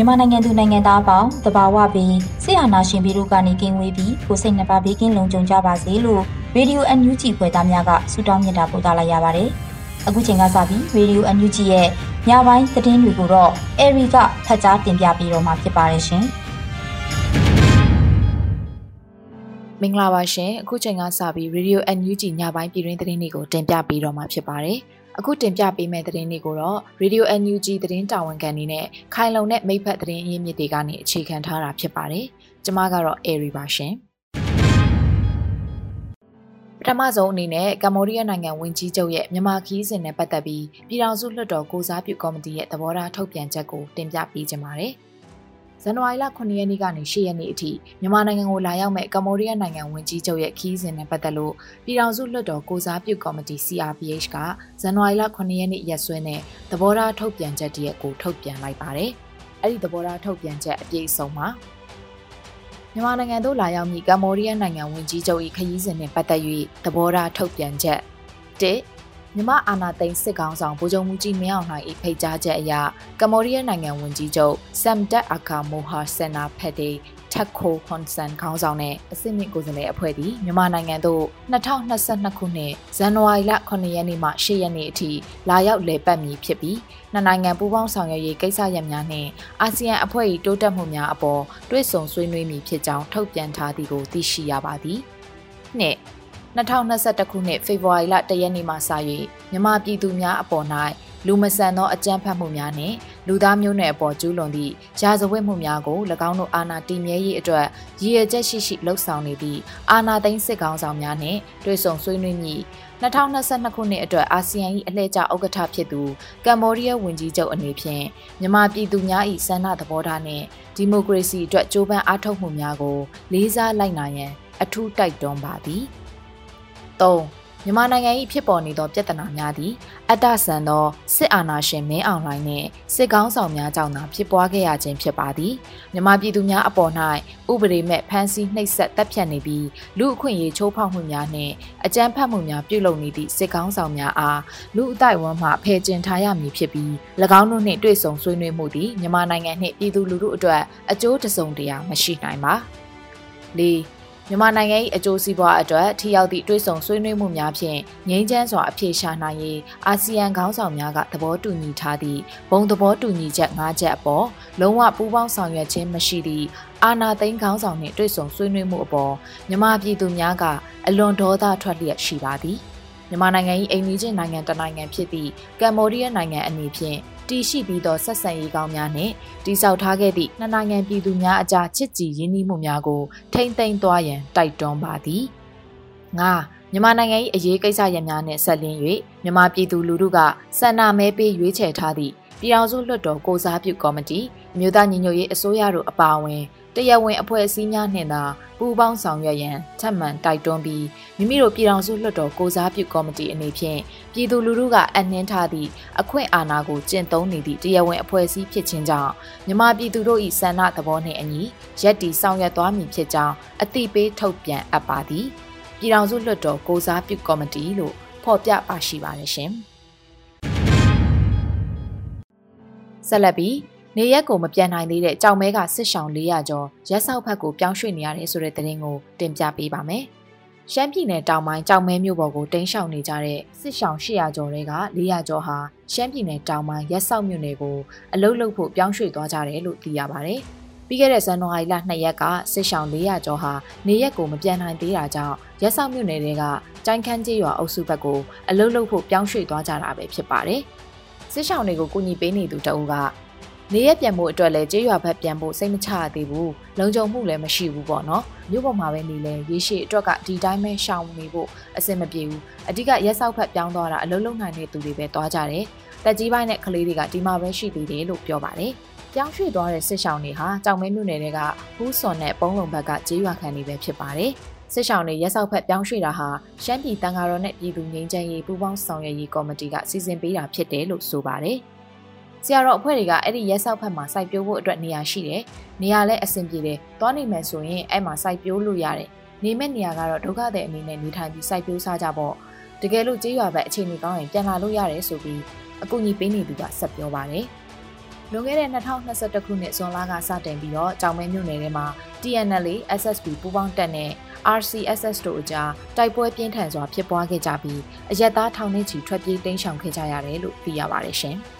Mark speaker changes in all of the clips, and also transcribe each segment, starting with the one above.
Speaker 1: မြန်မာနိုင်ငံသူနိုင်ငံသားအပေါင်းတဘာဝပြီးဆရာနာရှင်ပြီးတို့ကနေကင်းဝေးပြီးကိုစိတ်နှပါဘေးကင်းလုံခြုံကြပါစေလို့ရေဒီယို NUG ဖွယ်သားများကဆုတောင်းမြတ်တာပို့သလာရပါတယ်။အခုချိန်ကစပြီးရေဒီယို NUG ရဲ့ညပိုင်းသတင်းတွေကိုတော့အေရီကဖတ်ကြားတင်ပြပေးတော့မှာဖြစ်ပါတယ်ရှင်။
Speaker 2: မင်္ဂလာပါရှင်အခုချိန်ကစပြီး Radio NUG ညပိုင်းပြည်တွင်းသတင်းတွေကိုတင်ပြပေးတော့မှာဖြစ်ပါတယ်။ အခုတင်ပြပေးမယ့်သတင်းတွေကိုတော့ Radio NUG သတင်းတာဝန်ခံနေနဲ့ခိုင်လုံတဲ့မိဖက်သတင်းအရင်းမြစ်တွေကနေအခြေခံထားတာဖြစ်ပါတယ်။ကျွန်မကတော့ Airy ပါရှင်။ပထမဆုံးအနေနဲ့ကမ္ဘောဒီးယားနိုင်ငံဝန်ကြီးချုပ်ရဲ့မြန်မာခီးစဉ်နဲ့ပတ်သက်ပြီးပြည်ထောင်စုလွှတ်တော်ကိုစားပြုကော်မတီရဲ့သဘောထားထုတ်ပြန်ချက်ကိုတင်ပြပေးကြပါမယ်။ ဇန်နဝါရီလ9ရက်နေ့ကနေ10ရက်နေ့အထိမြန်မာနိုင်ငံကိုလာရောက်မဲ့ကမ္ဘောဒီးယားနိုင်ငံဝန်ကြီးချုပ်ရဲ့ခီးစဉ်နဲ့ပတ်သက်လို့ပြည်ထောင်စုလွှတ်တော်ကိုစားပြုကော်မတီ CRPH ကဇန်နဝါရီလ9ရက်နေ့ရက်စွဲနဲ့သဘောထားထုတ်ပြန်ချက်တရက်ကိုထုတ်ပြန်လိုက်ပါတယ်။အဲ့ဒီသဘောထားထုတ်ပြန်ချက်အပြည့်အစုံမှာမြန်မာနိုင်ငံသို့လာရောက်မည့်ကမ္ဘောဒီးယားနိုင်ငံဝန်ကြီးချုပ်၏ခရီးစဉ်နှင့်ပတ်သက်၍သဘောထားထုတ်ပြန်ချက်1 မြမအာနာသိန်းစစ်ကောင်ဆောင်ဗိုလ်ချုပ်မှုကြီးမင်းအောင်လှိုင်၏ဖိတ်ကြားချက်အရကမ္ဘောဒီးယားနိုင်ငံဝန်ကြီးချုပ်ဆမ်တက်အာကာမိုဟာဆန်နာဖက်ဒေတက်ခိုခွန်ဆန်ခေါင်းဆောင်နဲ့အစစ်မြစ်ကိုယ်စားလှယ်အဖွဲ့သည်မြန်မာနိုင်ငံသို့2022ခုနှစ်ဇန်နဝါရီလ9ရက်နေ့မှ10ရက်နေ့အထိလာရောက်လည်ပတ်မည်ဖြစ်ပြီးနှစ်နိုင်ငံပူးပေါင်းဆောင်ရွက်ရေးကိစ္စရပ်များနှင့်အာဆီယံအဖွဲ့၏တိုးတက်မှုများအပေါ်တွဲဆုံဆွေးနွေးမည်ဖြစ်ကြောင်းထုတ်ပြန်ထားသည်ကိုသိရှိရပါသည်။နှစ် 2021ခုနှစ်ဖေဖော်ဝါရီလ1ရက်နေ့မှစ၍မြန်မာပြည်သူများအပေါ်၌လူမဆန်သောအကြမ်းဖက်မှုများနှင့်လူသားမျိုးနွယ်အပေါ်ကျူးလွန်သည့်ရာဇဝတ်မှုများကို၎င်းတို့အာဏာတည်မြဲရေးအတွက်ရည်ရွယ်ချက်ရှိရှိလှုံ့ဆော်နေသည့်အာဏာသိမ်းစစ်ကောင်ဆောင်များနှင့်တွေ့ဆုံဆွေးနွေးမည်2022ခုနှစ်အတွက်အာဆီယံ၏အလှည့်ကျဥက္ကဋ္ဌဖြစ်သူကမ္ဘောဒီးယားဝန်ကြီးချုပ်အနေဖြင့်မြန်မာပြည်သူများ၏ဆန္ဒသဘောထားနှင့်ဒီမိုကရေစီအတွက်ကြိုးပမ်းအားထုတ်မှုများကိုလေးစားလိုက်နိုင်ရန်အထူးတိုက်တွန်းပါသည်။ 3မြန်မာနိုင်ငံ၏ဖြစ်ပေါ်နေသောပြဿနာများသည်အတ္တဆန်သောစစ်အာဏာရှင်မင်းအောင်လှိုင်နှင့်စစ်ကောင်းဆောင်များကြောင့်သာဖြစ်ပွားခဲ့ရခြင်းဖြစ်ပါသည်မြန်မာပြည်သူများအပေါ်၌ဥပဒေမဲ့ဖမ်းဆီးနှိပ်စက်တပ်ဖြတ်နေပြီးလူအခွင့်အရေးချိုးဖောက်မှုများနှင့်အကြမ်းဖက်မှုများပြုလုပ်နေသည့်စစ်ကောင်းဆောင်များအားလူအတိုက်ဝန်းမှဖယ်ကျင်ထားရမည်ဖြစ်ပြီး၎င်းတို့နှင့်တွေ့ဆုံဆွေးနွေးမှုသည်မြန်မာနိုင်ငံနှင့်ပြည်သူလူထုအတွက်အကျိုးတစုံတရာမရှိနိုင်ပါ၄ မြန်မာနိုင်ငံ၏အကျိုးစီးပွားအတွက်ထိရောက်သည့်တွဲဆုံဆွေးနွေးမှုများဖြင့်ငြိမ်းချမ်းစွာအပြေရှာနိုင်ရေးအာဆီယံခေါင်းဆောင်များကသဘောတူညီထားသည့်ဘုံသဘောတူညီချက်၅ချက်အပေါ်လုံးဝပူးပေါင်းဆောင်ရွက်ခြင်းမရှိသည့်အာနာသိန်းခေါင်းဆောင်နှင့်တွဲဆုံဆွေးနွေးမှုအပေါ်မြန်မာပြည်သူများကအလွန်ဒေါသထွက်လျက်ရှိပါသည် မြန်မာနိုင်ငံ၏အိမ်နီးချင်းနိုင်ငံတစ်နိုင်ငံဖြစ်သည့်ကမ္ဘောဒီးယားနိုင်ငံအနေဖြင့်တည်ရှိပြီးသောဆက်ဆံရေးကောင်းများနှင့်တိဆောက်ထားခဲ့သည့်နှစ်နိုင်ငံပြည်သူများအကြားချစ်ကြည်ရင်းနှီးမှုများကိုထိမ့်သိမ်းသွားရန်တိုက်တွန်းပါသည်ငါမြန်မာနိုင်ငံ၏အရေးကိစ္စရပ်များနှင့်ဆက်လင်း၍မြန်မာပြည်သူလူထုကဆန္ဒမဲပေးရွေးချယ်ထားသည့်ပြည်အောင်စုလွှတ်တော်ကိုစားပြုကော်မတီအမျိုးသားညီညွတ်ရေးအစိုးရတို့အပါအဝင် တရားဝင်အဖွဲ့အစည်းများနှင့်သာပူးပေါင်းဆောင်ရွက်ရန်ထပ်မံတိုက်တွန်းပြီးမိမိတို့ပြည်ထောင်စုလွှတ်တော်ကိုစားပြုကော်မတီအနေဖြင့်ပြည်သူလူထုကအနှင်းထားသည့်အခွင့်အာဏာကိုကျင့်သုံးနေသည့်တရားဝင်အဖွဲ့အစည်းဖြစ်ခြင်းကြောင့်မြန်မာပြည်သူတို့၏ဆန္ဒသဘောနှင့်အညီရက်တီဆောင်ရွက်သွားမည်ဖြစ်ကြောင်းအသိပေးထုတ်ပြန်အပ်ပါသည်ပြည်ထောင်စုလွှတ်တော်ကိုစားပြုကော်မတီလို့ဖော်ပြပါရှိပါတယ်ရှင်ဆက်လက်ပြီး နေရက်ကိုမပြန်နိုင်သေးတဲ့ကြောင်မဲကစစ်ဆောင်400ကျော်ရက်ဆောက်ဘက်ကိုပြောင်းရွှေ့နေရတယ်ဆိုတဲ့သတင်းကိုတင်ပြပေးပါမယ်။ရှမ်းပြည်နယ်တောင်ပိုင်းကြောင်မဲမြို့ပေါ်ကိုတင်းရှောင်နေကြတဲ့စစ်ရှောင်800ကျော်တွေက400ကျော်ဟာရှမ်းပြည်နယ်တောင်ပိုင်းရက်ဆောက်မြို့နယ်ကိုအလုတ်လုတ်ဖို့ပြောင်းရွှေ့သွားကြတယ်လို့သိရပါဗျ။ပြီးခဲ့တဲ့ဇန်နဝါရီလ2ရက်ကစစ်ရှောင်400ကျော်ဟာနေရက်ကိုမပြန်နိုင်သေးတာကြောင့်ရက်ဆောက်မြို့နယ်တွေကကြိုင်ခန်းကျေးရွာအုပ်စုဘက်ကိုအလုတ်လုတ်ဖို့ပြောင်းရွှေ့သွားကြတာပဲဖြစ်ပါတယ်။စစ်ရှောင်တွေကိုကူညီပေးနေသူတအုပ်က နေရက်ပြန်ဖို့အတွက်လည်းကျေးရွာဘက်ပြန်ဖို့စိတ်မချရသေးဘူးလုံခြုံမှုလည်းမရှိဘူးပေါ့နော်မြို့ပေါ်မှာပဲနေလဲရေရှည်အတွက်ကဒီတိုင်းပဲရှောင်နေဖို့အဆင်မပြေဘူးအဓိကရက်ဆောက်ဖက်ပြောင်းသွားတာအလုံးလုံးနိုင်တဲ့သူတွေပဲသွားကြတယ်တက်ကြီးပိုင်းနဲ့ကလေးတွေကဒီမှာပဲရှိသေးတယ်လို့ပြောပါတယ်ပြောင်းရွှေ့သွားတဲ့စစ်ရှောင်တွေဟာကြောင်မဲမြို့နယ်တွေကဟူးစွန်နဲ့ပုံးလုံဘက်ကကျေးရွာခံတွေပဲဖြစ်ပါတယ်စစ်ရှောင်းတွေရက်ဆောက်ဖက်ပြောင်းရွှေ့တာဟာရှမ်းပြည်တန်ဃာတော်နဲ့ပြည်သူငြိမ်းချမ်းရေးပူးပေါင်းဆောင်ရွက်ရေးကော်မတီကစီစဉ်ပေးတာဖြစ်တယ်လို့ဆိုပါတယ်။ ဆရာတော်အဖွဲ့တွေကအဲ့ဒီရဲဆောက်ဖက်မှာစိုက်ပျိုးဖို့အတွက်နေရာရှိတယ်။နေရာလည်းအဆင်ပြေတယ်။သွားနေမယ်ဆိုရင်အဲ့မှာစိုက်ပျိုးလို့ရတယ်။နေမဲ့နေရာကတော့ဒုက္ခတဲ့အနေနဲ့နေထိုင်ပြီးစိုက်ပျိုးစားကြပေါ့။တကယ်လို့ကြေးရွာဘက်အခြေအနေကောင်းရင်ပြန်လာလို့ရတယ်ဆိုပြီးအကူအညီပေးနေသူကဆက်ပြောပါတယ်။လွန်ခဲ့တဲ့2021ခုနှစ်ဇွန်လကစတင်ပြီးတော့ကြောင်မဲမြို့နယ်ထဲမှာ TNL SSB ပူးပေါင်းတပ်နဲ့ RCSS တို့အကြားတိုက်ပွဲပြင်းထန်စွာဖြစ်ပွားခဲ့ကြပြီးအရက်သားထောင်နှင်းချီထွက်ပြေးတိမ်းရှောင်ခဲ့ကြရတယ်လို့သိရပါတယ်ရှင်။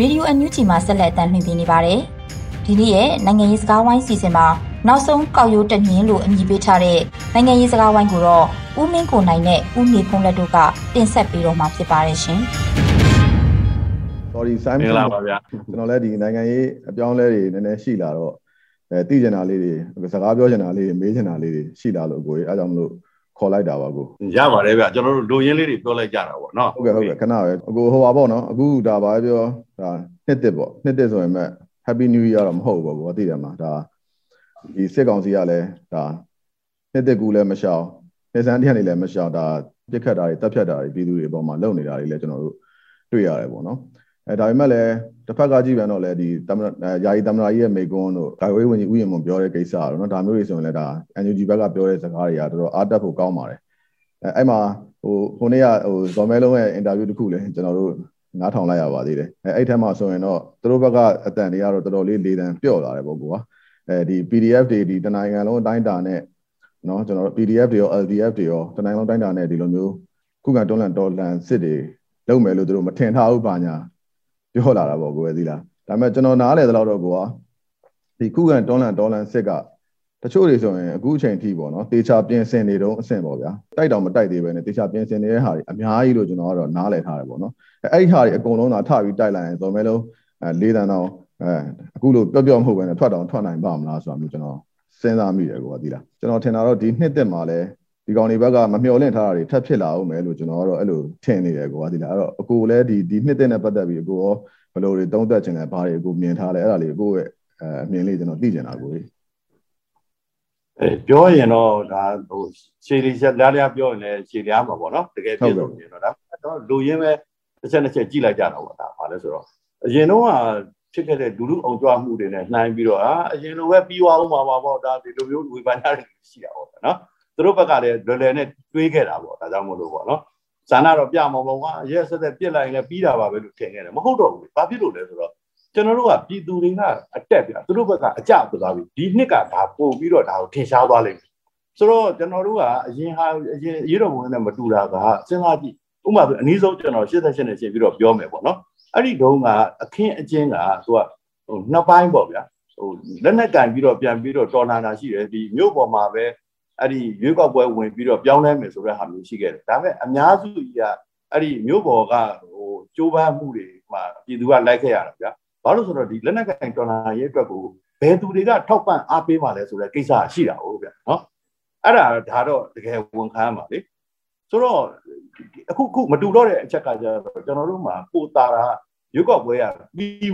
Speaker 1: Radio NUG မှာဆက်လက်အသံလွှင့်ပြနေပါတယ်။ဒီနေ့ရဲ့နိုင်ငံရေးစကားဝိုင်းစီစဉ်မှာနောက်ဆုံးကောက်ရိုးတညင်းလို့အမည်ပေးထားတဲ့နိုင်ငံရေးစကားဝိုင်းကိုတော့ဦးမင်းကိုနိုင်နဲ့ဦးမြေဖုံးလက်တို့ကတင်ဆက်ပေးတော့မှာဖြစ်ပါတယ်ရှင်။
Speaker 3: Sorry Simon
Speaker 4: မင်္ဂလာပါဗျာ
Speaker 3: ကျွန်တော်လည်းဒီနိုင်ငံရေးအပြောင်းလဲတွေနည်းနည်းရှိလာတော့အဲသိကျင်တာလေးတွေစကားပြောကျင်တာလေးတွေမေးကျင်တာလေးတွေရှိလာလို့ကိုယ်အဲကြောင့်မလို့ ခေါ်လိုက်တာပါကို
Speaker 4: ရပါတယ်ဗျကျွန်တော်တို့လူရင်းလေးတွေပြောလိုက်ကြတာပေါ့နော်
Speaker 3: ဟုတ်ကဲ့ဟုတ်ကဲ့ခဏပဲအကိုဟိုပါပေါ့နော်အခုဒါပါပြောဒါနှစ်တစ်ပေါ့နှစ်တစ်ဆိုရင်မဲ့ Happy New Year တော့မဟုတ်ဘူးပေါ့သိတယ်မှာဒါဒီစစ်ကောင်စီကလည်းဒါနှစ်တစ်ကူလည်းမရှောင်နေစမ်းတရားတွေလည်းမရှောင်ဒါပြစ်ခတ်တာတွေတပ်ဖြတ်တာတွေပြည်သူတွေပေါ်မှာလုပ်နေတာတွေလည်းကျွန်တော်တို့တွေ့ရတယ်ပေါ့နော်အဲဒါပေမဲ့လည်း တစ်ဖက်ကကြည့်ပြန်တော့လေဒီတမယာယီတမနာကြီးရဲ့မိကွန်းတို့ဂိုင်ဝေးဝင်ကြီးဥယျာဉ်မွန်ပြောတဲ့ကိစ္စတော့နော်ဒါမျိုးတွေဆိုရင်လည်းဒါ NUG ဘက်ကပြောတဲ့စကားတွေကတော်တော်အားတက်ဖို့ကောင်းပါတယ်အဲအဲ့မှာဟိုဟိုနေ့ကဟိုဇော်မဲလုံးရဲ့အင်တာဗျူးတစ်ခုလည်းကျွန်တော်တို့နားထောင်လိုက်ရပါသေးတယ်အဲအဲ့ထက်မှဆိုရင်တော့သူတို့ဘက်ကအတန်တွေကတော့တော်တော်လေးလေးတန်ပြော့လာတယ်ပေါ့ကွာအဲဒီ PDF တွေဒီတနိုင်ငံလုံးအတိုင်းတာနဲ့နော်ကျွန်တော်တို့ PDF တွေရော LDF တွေရောတနိုင်ငံလုံးတိုင်းတာနဲ့ဒီလိုမျိုးခုခံတွန်းလှန်တော်လှန်စစ်တွေလုပ်မယ်လို့သူတို့မထင်ထားဘူးပါညာ ပြောလာတာပေါ့ကိုယ်ပဲသိလားဒါပေမဲ့ကျွန်တော်နားလေတော့တော့ကိုကဒီခုခံတွန်းလှန်တော်လှန်စစ်ကတချို့တွေဆိုရင်အခုအချိန်ထိပေါ့နော်တေချာပြင်ဆင်နေတော့အဆင့်ပေါ့ဗျာတိုက်တောင်မတိုက်သေးပဲနဲ့တေချာပြင်ဆင်နေတဲ့ဟာတွေအများကြီးလို့ကျွန်တော်ကတော့နားလည်ထားတယ်ပေါ့နော်အဲအဲ့ဒီဟာတွေအကုန်လုံးသာထပြီးတိုက်လိုက်ရင်ဆိုမဲ့လုံးအဲလေးတန်းတော့အဲအခုလို့ပြောပြောမဟုတ်ပဲနဲ့ထွက်တောင်ထွက်နိုင်ပါမလားဆိုတာမျိုးကျွန်တော်စဉ်းစားမိတယ်ကိုကသိလားကျွန်တော်ထင်တာတော့ဒီနှစ်သက်မှာလဲ ဒီကောင်တွေဘက်ကမမျှော်လင့်ထားတာတွေထပ်ဖြစ်လာအောင်မယ်လို့ကျွန်တော်ကတော့အဲ့လိုထင်နေတယ်ကိုကဒီလားအဲ့တော့အကိုလည်းဒီဒီနှစ်သက်နဲ့ပတ်သက်ပြီးအကိုရောဘယ်လိုတွေသုံးသပ်ချင်လဲဘာတွေအကိုမြင်ထားလဲအဲ့ဒါလေးအကိုရဲ့အမြင်လေးကျွန်တော်သိချင်တာကိုကြီး
Speaker 4: အဲပြောရင်တော့ဒါဟိုခြေလေးချက်လားလားပြောရင်လည်းခြေလားမှာပေါ့နော်တကယ်ပြည့်စုံနေတော့ဒါတော့လူရင်းပဲတစ်ချက်တစ်ချက်ကြည့်လိုက်ကြတာပေါ့ဒါဘာလဲဆိုတော့အရင်တော့ဖြစ်ခဲ့တဲ့ဒူးဒူးအောင်ကြွားမှုတွေနဲ့နှိုင်းပြီးတော့အာအရင်လိုပဲပြီးသွားအောင်ပါပါပေါ့ဒါဒီလိုမျိုးဝေဖန်ကြတဲ့လူရှိတာပေါ့နော် သူတို့ဘက်ကလည်းလွယ်လွယ်နဲ့တွေးခဲ့တာပေါ့ဒါကြောင့်မို့လို့ပေါ့နော်ဇာနာတော့ပြမပုံကရဲဆက်သက်ပြစ်လိုက်ရင်လည်းပြီးတာပါပဲလို့ထင်ခဲ့တယ်မဟုတ်တော့ဘူးဘာဖြစ်လို့လဲဆိုတော့ကျွန်တော်တို့ကပြည်သူတွေကအတက်ပြသူတို့ဘက်ကအကြပသွားပြီဒီနှစ်ကဒါပို့ပြီးတော့ဒါကိုထင်ရှားသွားလိမ့်မယ်ဆိုတော့ကျွန်တော်တို့ကအရင်ဟာအရင်ရေတော်ဘုံနဲ့မတူတာကစဉ်းစားကြည့်ဥပမာအနည်းဆုံးကျွန်တော်88နဲ့ရှင်းပြီးတော့ပြောမယ်ပေါ့နော်အဲ့ဒီတုန်းကအခင်းအကျင်းကသူကဟိုနှစ်ပိုင်းပေါ့ဗျာဟိုလက်နဲ့ကန်ပြီးတော့ပြန်ပြီးတော့တော်လာတာရှိတယ်ဒီမြို့ပေါ်မှာပဲ အဲ့ဒီရွေးကောက်ပွဲဝင်ပြီးတော့ပြောင်းလဲမယ်ဆိုတဲ့ဟာမျိုးရှိခဲ့တယ်ဒါပေမဲ့အများစုကြီးကအဲ့ဒီမြို့ပေါ်ကဟိုကြိုးပမ်းမှုတွေမှာပြည်သူကလိုက်ခဲ့ရတာဗျာဘာလို့ဆိုတော့ဒီလက်နက်ကင်တော်လာရေးအတွက်ကိုဘယ်သူတွေကထောက်ပံ့အားပေးပါလဲဆိုတဲ့ကိစ္စရှိတာဟုတ်ဗျာနော်အဲ့ဒါဒါတော့တကယ်ဝန်ခံရမှာလေဆိုတော့အခုခုမတူတော့တဲ့အချက်ကကျတော့ကျွန်တော်တို့မှာပိုတာတာရွေးကောက်ပွဲရပြီး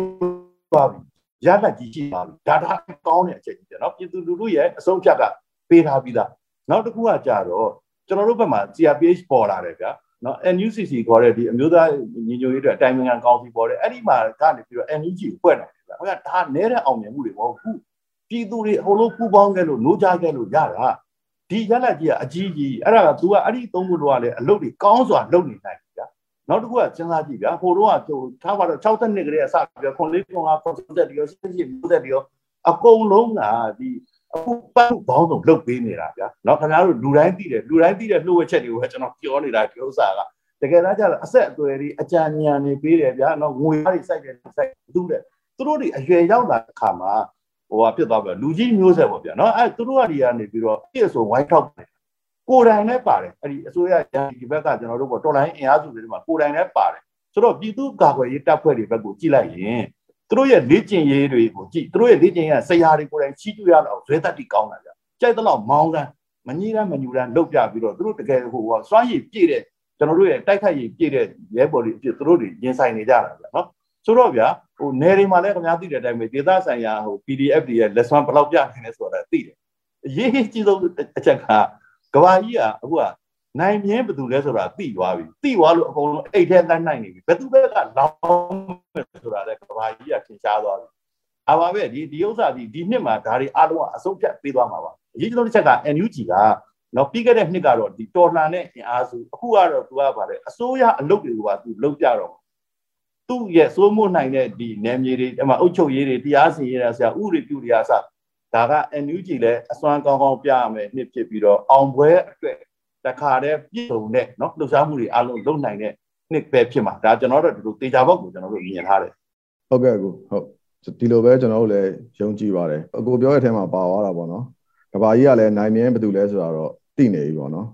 Speaker 4: ပါပြီရလက်ကြီးရှိပါပြီဒါဒါကောင်းတဲ့အချက်ကြီးတယ်နော်ပြည်သူလူထုရဲ့အဆုံးဖြတ်က ပေးထားပြီးသားနောက်တစ်ခုကကြတော့ကျွန်တော်တို့ဘက်မှာ CRPH ပေါ်လာတယ်ဗျာနော် NUCC ခေါ်တဲ့ဒီအမျိုးသားညီညွတ်ရေးအတွက်အတိုင်းအမြံကောင်စီပေါ်တယ်အဲ့ဒီမှာကနေပြီးတော့ NUG ကိုဖွဲ့နိုင်တယ်ဗျာဟိုကဒါနဲတဲ့အောင်မြင်မှုတွေမဟုတ်ဘူးပြည်သူတွေအကုန်လုံးပူးပေါင်းခဲ့လို့노ကြခဲ့လို့ရတာဒီရလက်ကြီးကအကြီးကြီးအဲ့ဒါက तू ကအဲ့ဒီသုံးခုတော့လည်းအလုပ်တွေကောင်းစွာလုပ်နေနိုင်ပြီဗျာနောက်တစ်ခုကစဉ်းစားကြည့်ဗျာဟိုတော့ကဟိုထားပါတော့60နှစ်ကလေးကစပြီးတော့ခွန်လေးခွန်ကခွန်ဆက်တရောစစ်စစ်မျိုးသက်တရောအကုန်လုံးကဒီ အခုပတ်ဘောင်းဆုံးလုတ်ပေးနေတာဗျာเนาะခင်ဗျားတို့လူတိုင်းသိတယ်လူတိုင်းသိတဲ့လှုပ်ဝက်ချက်တွေကိုကျွန်တော်ပြောနေတာဒီဥစ္စာကတကယ်တမ်းကျတော့အဆက်အသွယ်တွေအကြံဉာဏ်တွေပေးတယ်ဗျာเนาะငွေတွေစိုက်တယ်စိုက်သူတဲ့သူတို့တွေအရွယ်ရောက်လာတဲ့အခါမှာဟိုဟာဖြစ်သွားပြီလူကြီးမျိုးဆက်ပေါ့ဗျာเนาะအဲသူတို့ကဒီကနေပြီးတော့ပြည့်စုံဝိုင်းထောက်တယ်ကိုယ်တိုင်လည်းပါတယ်အဲ့ဒီအစိုးရဒီဘက်ကကျွန်တော်တို့ပေါ့တော်လိုင်းအင်အားစုတွေမှာကိုယ်တိုင်လည်းပါတယ်ဆိုတော့ပြည်သူ့ကာကွယ်ရေးတပ်ဖွဲ့တွေဘက်ကိုကြည့်လိုက်ရင် သူတို့ရဲ့လေ့ကျင့်ရေးတွေကိုကြည့်သူတို့ရဲ့လေ့ကျင့်ရေးဆရာတွေကိုယ်တိုင်ချီးကျူးရအောင်ဇွဲတက်တီကောင်းတာဗျကြိုက်တော့မောင်းစမ်းမကြီးတမ်းမညူတမ်းလုတ်ပြပြီးတော့သူတို့တကယ်ဟိုစွမ်းရည်ပြည့်တဲ့ကျွန်တော်တို့ရဲ့တိုက်ခိုက်ရည်ပြည့်တဲ့ရဲဘော်တွေအဖြစ်သူတို့တွေရင်ဆိုင်နေကြတာဗျနော်ဆိုတော့ဗျာဟိုနယ်တွေမှာလည်းခင်ဗျားသိတဲ့အတိုင်းပဲဒေသဆိုင်ရာဟို PDF တွေရဲ့လက်စွမ်းဘယ်လောက်ပြနေလဲဆိုတာသိတယ်အရေးကြီးဆုံးအချက်ကကဘာကြီးကအခုက နိုင်မြင်းဘယ်သူလဲဆိုတာသိသွားပြီသိသွားလို့အကုန်လုံးအိတ်ထဲလိုက်နိုင်နေပြီဘယ်သူဘက်ကလောင်းမယ်ဆိုတာလည်းကဘာကြီးကထင်ရှားသွားပြီအပါပဲဒီဒီဥစ္စာဒီဒီနှစ်မှာဒါတွေအားလုံးကအဆုံးဖြတ်ပေးသွားမှာပါအရေးကြီးဆုံးတစ်ချက်က NUG ကနော်ပြီးခဲ့တဲ့နှစ်ကတော့ဒီတော်လှန်တဲ့အင်အားစုအခုကတော့သူကဗါတယ်အစိုးရအလုပ်တွေကသူလုပ်ကြတော့သူ့ရဲ့စိုးမိုးနိုင်တဲ့ဒီနယ်မြေတွေအမှအုပ်ချုပ်ရေးတွေတရားစီရင်ရဆရာဥရိပြုတွေအစဒါက NUG လည်းအစွမ်းကောင်းကောင်းပြရမယ်နှစ်ဖြစ်ပြီးတော့အောင်ပွဲအတွက် တခါတည်းပြည့်စုံတဲ့နော်လှုပ်ရှားမှုတွေအလုံးလုပ်နိုင်တဲ့နှစ်ပဲဖြစ်မှာဒါကျွန်တော်တို့ဒီလိုတေချာဘောက်ကိုကျွန်တော်တို့မြင်ထားတယ်
Speaker 3: ဟုတ်ကဲ့ကိုဟုတ်ဒီလိုပဲကျွန်တော်တို့လည်းယုံကြည်ပါတယ်အကိုပြောတဲ့အထဲမှာပါသွားတာပေါ့နော်ကဘာကြီးကလည်းနိုင်မြဲဘယ်သူလဲဆိုတာတော့သိနေပြီပေါ့နော်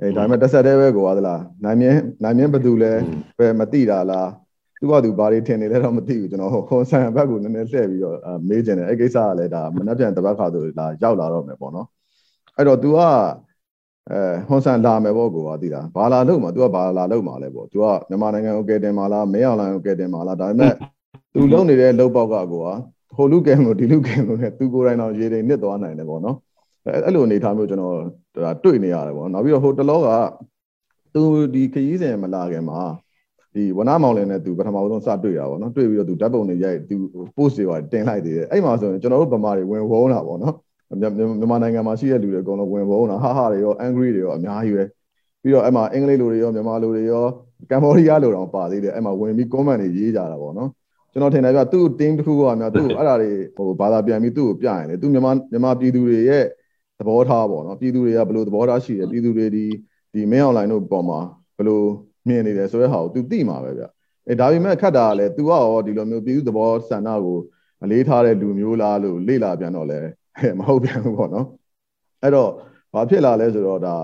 Speaker 3: အဲဒါပေမဲ့တစ်ဆက်တည်းပဲကိုသွားသလားနိုင်မြဲနိုင်မြဲဘယ်သူလဲပဲမသိတာလားသူကသူဘာတွေထင်နေလဲတော့မသိဘူးကျွန်တော်ဟွန်ဆန်ဘက်ကိုနည်းနည်းလှည့်ပြီးတော့မေးကျင်တယ်အဲ့ကိစ္စကလည်းဒါမနှက်ပြန်တပတ်ခါဆိုလာရောက်လာတော့မယ်ပေါ့နော်အဲ့တော့ तू က အဲဟွန်ဆန်လာမယ်ပေါ့ကိုကသိတာဘာလာလို့မှာ तू ကဘာလာလို့မှာလဲပေါ့ तू ကမြန်မာနိုင်ငံကိုကယ်တင်မှာလားမဲအောင်လိုင်းကိုကယ်တင်မှာလားဒါပေမဲ့ तू လုံနေတဲ့လုံပေါက်ကကိုကဟိုလူကဲလို့ဒီလူကဲလို့နဲ့ तू ကိုယ်တိုင်တော့ရေတွေနစ်သွားနိုင်တယ်ပေါ့နော်အဲ့လိုအနေထားမျိုးကျွန်တော်ဒါတွေ့နေရတယ်ပေါ့နောက်ပြီးတော့ဟိုတလောက तू ဒီခရီးစဉ်မလာခင်မှာဒီဝနာမောင်လင်းနဲ့သူပထမဆုံးစတွေ့တာပေါ့နော်တွေ့ပြီးတော့သူဓာတ်ပုံတွေရိုက်သူ post တွေပါတင်လိုက်သေးတယ်အဲ့မှာဆိုရင်ကျွန်တော်တို့ဗမာတွေဝင်ဝုန်းတာပေါ့နော် မြန်မာနိုင်ငံမှာရှိတဲ့လူတွေအကုန်လုံးဝင်ဝုန်းတာဟာဟာတွေရော angry တွေရောအများကြီးပဲပြီးတော့အဲ့မှာအင်္ဂလိပ်လူတွေရောမြန်မာလူတွေရောကမ္ဘောဒီးယားလူတောင်ပါသေးတယ်အဲ့မှာဝင်ပြီး comment တွေရေးကြတာပေါ့နော်ကျွန်တော်ထင်တယ်ပြသူ့ team တစ်ခုကများသူ့အဲ့ဒါတွေဟိုဘာသာပြန်ပြီးသူ့ကိုပြရင်လေသူမြန်မာမြန်မာပြည်သူတွေရဲ့သဘောထားပေါ့နော်ပြည်သူတွေကဘယ်လိုသဘောထားရှိတယ်ပြည်သူတွေဒီဒီ main online တို့ပေါ်မှာဘယ်လိုမြင်နေတယ်ဆိုတဲ့ဟာကို तू သိမှာပဲဗျအဲဒါပေမဲ့ခတ်တာကလည်း तू ကရောဒီလိုမျိုးပြည်သူသဘောဆန္ဒကိုအလေးထားတဲ့လူမျိုးလားလို့လေ့လာပြန်တော့လဲ မဟုတ်ပြန်ဘူးပေါ့နော်အဲ့တော့ဘာဖြစ်လာလဲဆိုတော့ဒါ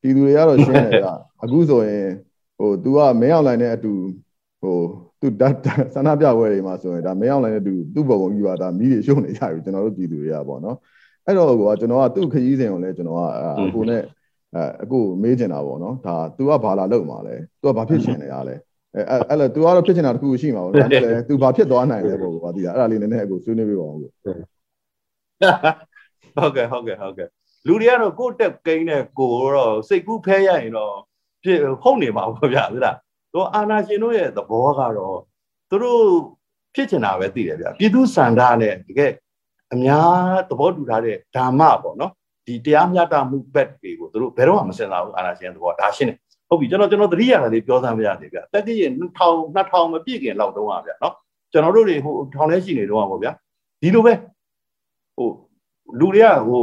Speaker 3: ပြည်သူတွေကတော့ရှင်းတယ်ဗျအခုဆိုရင်ဟို तू ကမင်းအောင်လိုင်းနဲ့အတူဟို तू ဓာတ်ဆန္ဒပြပွဲတွေမှာဆိုရင်ဒါမင်းအောင်လိုင်းနဲ့တူသူ့ဘုံကိုယူပါဒါမီးတွေရှုံနေကြပြီကျွန်တော်တို့ပြည်သူတွေကပေါ့နော်အဲ့တော့ကွာကျွန်တော်ကသူ့ခရီးစဉ်ကိုလည်းကျွန်တော်ကအခုနဲ့အဲအခုမေးချင်တာပေါ့နော်ဒါ तू ကဘာလာလုပ်မှာလဲ तू ကဘာဖြစ်ချင်နေရလဲအဲအဲ့လေ तू ကတော့ဖြစ်ချင်တာတခုရှိမှာပေါ့ဒါနဲ့လေ तू ဘာဖြစ်သွားနိုင်လဲပေါ့ကွာဒီကအဲ့ဒါလေးနည်းနည်းအခုဆွေးနွေးပြပါအောင်လို့
Speaker 4: ဟုတ်ကဲ့ဟုတ်ကဲ့ဟုတ်ကဲ့လူတွေကတော့ကိုယ့်တက်ကိန်းနဲ့ကိုယ်တော့စိတ်ကူးဖဲရရင်တော့ပြည့်ဟုတ်နေပါဘောဗျာဟုတ်လားတို့အာနာရှင်တို့ရဲ့သဘောကတော့သူတို့ဖြစ်ချင်တာပဲသိတယ်ဗျာပြည်သူစံဓာနဲ့တကယ်အများသဘောတူထားတဲ့ဓမ္မပေါ့နော်ဒီတရားမျှတမှုဘက်တွေကိုသူတို့ဘယ်တော့မှမစင်လာဘူးအာနာရှင်သဘောဒါရှင်းတယ်ဟုတ်ပြီကျွန်တော်ကျွန်တော်သတိရတာလေးပြောစမ်းပြရသေးဗျာတတိယ2000 2000မပြည့်ခင်လောက်တုန်းကဗျာနော်ကျွန်တော်တို့တွေဟိုထောင်ထဲရှိနေတော့ပါဗျာဒီလိုပဲ ဟိုလူတွေကဟို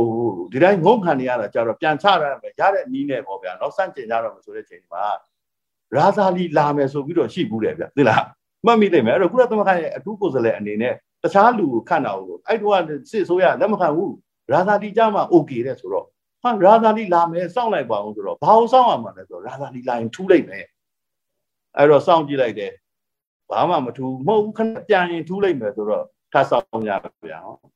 Speaker 4: ဒီတိုင်းငုံခံနေရတာကြတော့ပြန်ချရမယ်ရတဲ့နီးနဲ့ပေါ့ဗျာနော်စန့်ကျင်ကြတော့မယ်ဆိုတဲ့ချိန်မှာရာဇာလီလာမယ်ဆိုပြီးတော့ရှိဘူးတယ်ဗျသိလားမှတ်မိလိမ့်မယ်အဲ့တော့ကုလသမဂ္ဂရဲ့အထူးကိုယ်စားလှယ်အနေနဲ့တခြားလူကိုခန့်တာကိုအဲ့တော့စစ်ဆိုရလက်မခံဘူးရာဇာတိကြမှာ okay တဲ့ဆိုတော့ဟာရာဇာတိလာမယ်စောင့်လိုက်ပါအောင်ဆိုတော့ဘာအောင်စောင့်ရမှာလဲဆိုတော့ရာဇာတိလာရင်ထူးလိုက်မယ်အဲ့တော့စောင့်ကြည့်လိုက်တယ်ဘာမှမထူးမဟုတ်ဘူးခဏပြန်ရင်ထူးလိုက်မယ်ဆိုတော့ထပ်ဆောင်ကြပါဗျာနော်ကံ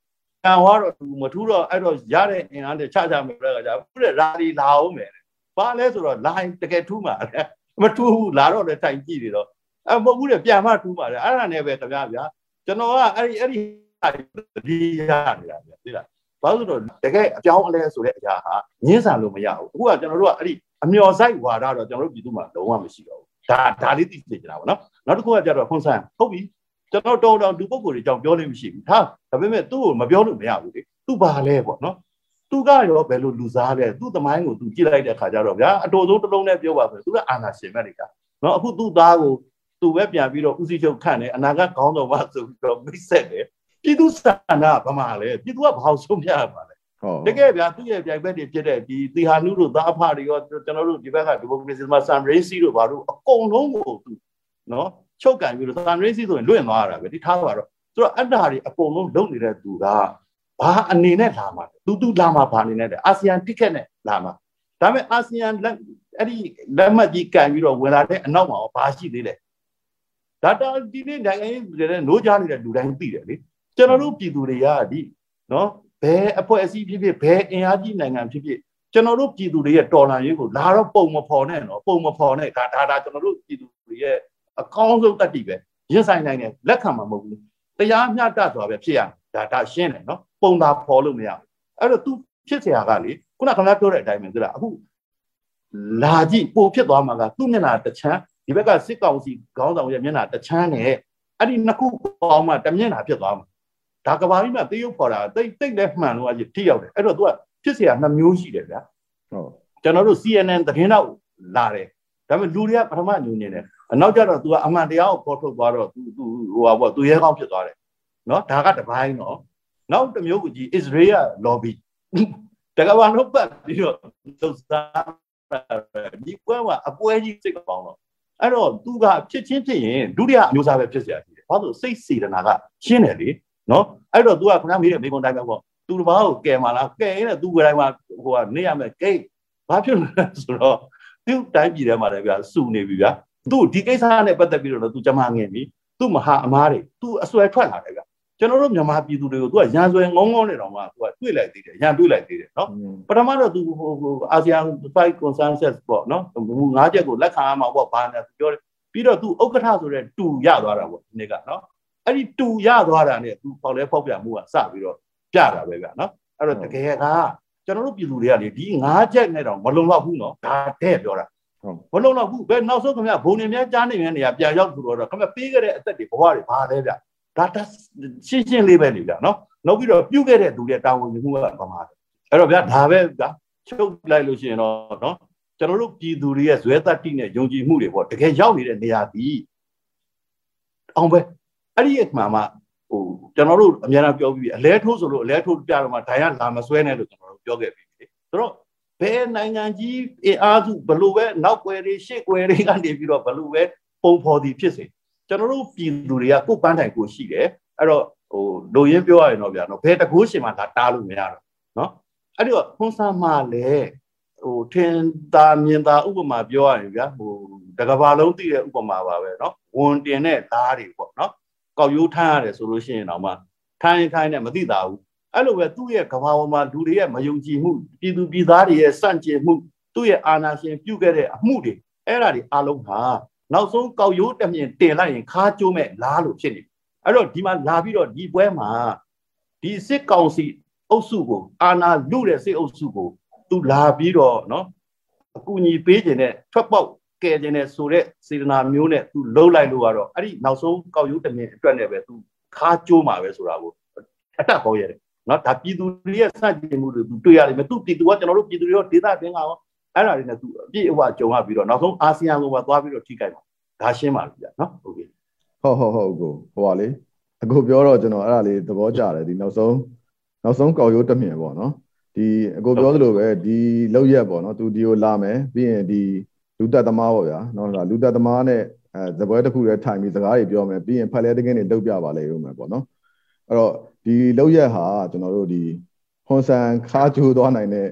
Speaker 4: ဟောတော့ထူးမထူးတော့အဲ့တော့ရတဲ့အင်အားနဲ့ချချမယ်တဲ့ကကြာခုတဲ့ရာဒီလာအောင်မယ်ဘာလဲဆိုတော့လာရင်တကယ်ထူးမှာလေမထူးဘူးလာတော့လည်းတိုင်ကြည့်နေတော့အဲ့မဟုတ်ဘူးတဲ့ပြန်မှထူးမှာလေအဲ့ဒါနဲ့ပဲခင်ဗျာဗျာကျွန်တော်ကအဲ့ဒီအဲ့ဒီဒီရနေတာဗျာသိလားဘာလို့ဆိုတော့တကယ်အပြောင်းအလဲဆိုတဲ့အရာဟာညှင်းဆန်လို့မရဘူးအခုကကျွန်တော်တို့ကအဲ့ဒီအမျော်ဆိုင်ဝါဒတော့ကျွန်တော်တို့ပြည်သူမှာလုံးဝမရှိတော့ဘူးဒါဒါလေးသိနေကြတာပေါ့နော်နောက်တစ်ခုကကြတော့ခွန်ဆန်ဟုတ်ပြီ ကျွန်တော်တော်တော်လူပုဂ္ဂိုလ်တွေကြောင့်ပြောလို့မရှိဘူးဟာဒါပေမဲ့သူ့ကိုမပြောလို့မရဘူးလေသူ့ဘာလဲပေါ့နော်သူကရောဘယ်လိုလူစားလဲသူ့သမိုင်းကိုသူကြည့်လိုက်တဲ့အခါကျတော့ဗျာအတော်ဆုံးတစ်လုံးနဲ့ပြောပါဆိုသူကအာနာရှင်မဲ့လေကနော်အခုသူ့သားကိုသူပဲပြန်ပြီးတော့ဦးစီးချုပ်ခန့်တယ်အနာဂတ်ခေါင်းတော်ပါဆိုပြီးတော့မိတ်ဆက်တယ်ပြည်သူစာနာဗမာလဲပြည်သူကဘာလို့ဆုံးဖြတ်ရမှာလဲတကယ်ဗျာသူ့ရဲ့ပြိုင်ဘက်တွေဖြစ်တဲ့ဒီတီဟာနုတို့သားအဖတွေရောကျွန်တော်တို့ဒီဘက်ကဒီမိုကရေစီမှာဆမ်ရေးစီတို့ဘာလို့အကုန်လုံးကိုသူနော် ချုပ်ကန်ပြီးတော့ဆမ်ရေးစီဆိုရင်လွင့်သွားရတာပဲဒီထားပါတော့သူတို့အတ္တတွေအကုန်လုံးလုံနေတဲ့သူကဘာအနေနဲ့လာမှာလဲသူသူလာမှာဘာအနေနဲ့လဲအာဆီယံတစ်ခက်နဲ့လာမှာဒါပေမဲ့အာဆီယံလက်အဲ့ဒီလက်မှတ်ကြီးကန်ပြီးတော့ဝင်လာတဲ့အနောက်မှာဘာရှိသေးလဲဒါတာဒီနေ့နိုင်ငံရေးတွေနဲ့နိုးကြနေတဲ့လူတိုင်းသိတယ်လေကျွန်တော်တို့ပြည်သူတွေကဒီနော်ဘယ်အဖွဲ့အစည်းဖြစ်ဖြစ်ဘယ်အင်အားကြီးနိုင်ငံဖြစ်ဖြစ်ကျွန်တော်တို့ပြည်သူတွေရဲ့တော်လှန်ရေးကိုလာတော့ပုံမဖော်နဲ့နော်ပုံမဖော်နဲ့ဒါဒါဒါကျွန်တော်တို့ပြည်သူတွေရဲ့ အကောင်းဆုံးတတ်တည်ပဲရင်ဆိုင်နိုင်တယ်လက်ခံမှာမဟုတ်ဘူးတရားမျှတစွာပဲဖြစ်ရဒါဒါရှင်းတယ်နော်ပုံသာဖော်လို့မရဘူးအဲ့တော့ तू ဖြစ်เสียကလေခုနကခင်ဗျားပြောတဲ့အတိုင်းပဲသူကအခုလာကြည့်ပိုဖြစ်သွားမှာကသူ့မျက်နှာတစ်ချမ်းဒီဘက်ကစစ်ကောင်စီခေါင်းဆောင်ရဲ့မျက်နှာတစ်ချမ်းနဲ့အဲ့ဒီနှစ်ခုပေါင်းမှတစ်မျက်နှာဖြစ်သွားမှာဒါကဘာကြီးမှသေရုပ်ဖော်တာတိတ်တိတ်လည်းမှန်လို့အကြီးထိရောက်တယ်အဲ့တော့ तू ကဖြစ်เสียနှမျိုးရှိတယ်ဗျာဟုတ်ကျွန်တော်တို့ CNN သတင်းတော့လာတယ်ဒါပေမဲ့လူတွေကပထမညူနေတယ် အနောက်ကျတော့ तू ကအမှန်တရားကိုပေါ်ထုတ်သွားတော့ तू तू ဟိုဟာပေါ့ तू ရဲကောင်းဖြစ်သွားတယ်နော်ဒါကတပိုင်းနော်နောက်တစ်မျိုးကကြီး Israel lobby တကဘာလို့ပတ်ပြီးတော့သုစားဒီကွဲမှာအပွဲကြီးစိတ်ကောင်းတော့အဲ့တော့သူကဖြစ်ချင်းဖြစ်ရင်ဒုတိယအမျိုးသားပဲဖြစ်เสียရှိတယ်ဘာလို့စိတ်စေတနာကရှင်းတယ်လေနော်အဲ့တော့ तू ကခဏမေးတယ်မိကွန်တိုင်းပဲပေါ့သူတစ်ပါးကိုကယ်မလားကယ်ရင်လည်းသူကိုယ်တိုင်မှာဟိုကနေရမယ်ကိတ်ဘာဖြစ်လဲဆိုတော့သူတိုင်းပြည်ထဲမှာလည်းဗျာစုနေပြီဗျာ သူ့ဒီကိစ္စနဲ့ပတ်သက်ပြီးတော့သူကြမှာငယ်ပြီသူ့မဟာအမားတွေသူအစွဲထွက်လာတယ်ကကျွန်တော်တို့မြန်မာပြည်သူတွေကိုသူကရန်ဆွဲငုံငုံနေတော့မှသူကတွေ့လိုက်သေးတယ်ရန်တွေ့လိုက်သေးတယ်နော်ပထမတော့သူဟိုအာဆီယံ five consensus ပေါ့နော်ငါးချက်ကိုလက်ခံရမှာပေါ့ဘာနဲ့သူပြောတယ်ပြီးတော့သူဥက္ကဋ္ဌဆိုတဲ့တူရသွားတာပေါ့ဒီနေ့ကနော်အဲ့ဒီတူရသွားတာနဲ့သူပေါက်လဲပေါက်ပြမှုကစပြီးတော့ပြတာပဲဗျာနော်အဲ့တော့တကယ်ကကျွန်တော်တို့ပြည်သူတွေကလေဒီငါးချက်နဲ့တော့မလုံလောက်ဘူးနော်ဒါတဲ့ပြောတာ မလုံလောက်ဘူးဘယ်နောက်ဆုံးခင်ဗျဘုံနေများကြားနေတဲ့နေရာပြန်ရောက်သူတော့ခင်ဗျပေးခဲ့တဲ့အသက်တွေဘဝတွေဘာလဲဗျဒါတရှင်းရှင်းလေးပဲလေဗျာနော်နောက်ပြီးတော့ပြုတ်ခဲ့တဲ့သူတွေတာဝန်ယူမှုကဘာမှအဲ့တော့ဗျာဒါပဲဗျာချုပ်လိုက်လို့ရှိရင်တော့နော်ကျွန်တော်တို့ပြည်သူတွေရဲ့ဇွဲတတ္တိနဲ့ယုံကြည်မှုတွေပေါ့တကယ်ရောက်နေတဲ့နေရာဒီအောင်ပဲအဲ့ဒီအမှန်မှဟိုကျွန်တော်တို့အများအားပြောပြီးအလဲထိုးဆိုလို့အလဲထိုးပြတော့မှဒိုင်ကလာမဆွဲနဲ့လို့ကျွန်တော်တို့ပြောခဲ့ပြီးပြီဆိုတော့ ဘယ်နိုင်ငံကြီးအင်အားစုဘလို့ပဲနောက်ွယ်တွေရှေ့ွယ်တွေကနေပြီးတော့ဘလို့ပဲပုံဖော်သည်ဖြစ်စေကျွန်တော်တို့ပြည်သူတွေကကိုယ်ပန်းတိုင်ကိုရှိတယ်အဲ့တော့ဟိုလူရင်းပြောရရင်တော့ဗျာနော်ဘယ်တကူရှင်မှဒါတားလို့မရတော့နော်အဲ့တော့ခွန်ဆာမလည်းဟိုထင်သာမြင်သာဥပမာပြောရရင်ဗျာဟိုတကဘာလုံးသိတဲ့ဥပမာပါပဲနော်ဝန်တင်တဲ့သားတွေပေါ့နော်ကောက်ရိုးထမ်းရတယ်ဆိုလို့ရှိရင်တော့မှထိုင်းထိုင်းနဲ့မသိတာဘူး အဲ့လိုပဲသူ့ရဲ့ကဘာပေါ်မှာလူတွေရဲ့မယုံကြည်မှုပြည်သူပြည်သားတွေရဲ့စန့်ကျင်မှုသူ့ရဲ့အာဏာရှင်ပြုခဲ့တဲ့အမှုတွေအဲ့ဒါတွေအလုံးဟာနောက်ဆုံးကောက်ရိုးတမြင်တင်လိုက်ရင်ခါကျိုးမဲ့လားလို့ဖြစ်နေအဲ့တော့ဒီမှာလာပြီးတော့ဒီပွဲမှာဒီစစ်ကောင်စီအုပ်စုကိုအာဏာလုတဲ့စစ်အုပ်စုကိုသူလာပြီးတော့နော်အကူအညီပေးခြင်းနဲ့ထွက်ပေါက်ကယ်ခြင်းနဲ့ဆိုတဲ့စေတနာမျိုးနဲ့သူလှုပ်လိုက်လို့ကတော့အဲ့ဒီနောက်ဆုံးကောက်ရိုးတမြင်အတွက်နဲ့ပဲသူခါကျိုးမှာပဲဆိုတာကိုအတက်ဟောရတယ် နော်ဒါပြည်သူတွေရဲ့စတင်မှုတွေသူတွေ့ရတယ်မယ်သူပြည်သူကကျွန်တော်တို့ပြည်သူတွေရောဒေသတွင်းကရောအဲ့ဒါတွေနဲ့သူအပြည့်အဝကြုံရပြီးတော့နောက်ဆုံးအာဆီယံကိုပါသွားပြီးတော့ထိခိုက်မှာဒါရှင်းပါပြီဗျာနော်ဟုတ်ပြီ
Speaker 3: ဟုတ်ဟုတ်ဟုတ်ကိုဟိုပါလေအခုပြောတော့ကျွန်တော်အဲ့ဒါလေးသဘောကျတယ်ဒီနောက်ဆုံးနောက်ဆုံးကောက်ရိုးတမြင်ပေါ့နော်ဒီအခုပြောသလိုပဲဒီလောက်ရက်ပေါ့နော်သူဒီကိုလာမယ်ပြီးရင်ဒီလူသက်သမားပေါ့ဗျာနော်လူသက်သမားနဲ့အဲဇပွဲတစ်ခုတည်းထိုင်ပြီးစကားတွေပြောမယ်ပြီးရင်ဖက်လဲတကင်းတွေတုတ်ပြပါလေဦးမယ်ပေါ့နော် အဲ့တော့ဒီလောက်ရက်ဟာကျွန်တော်တို့ဒီဟွန်ဆန်ခါကျိုးသွားနိုင်တဲ့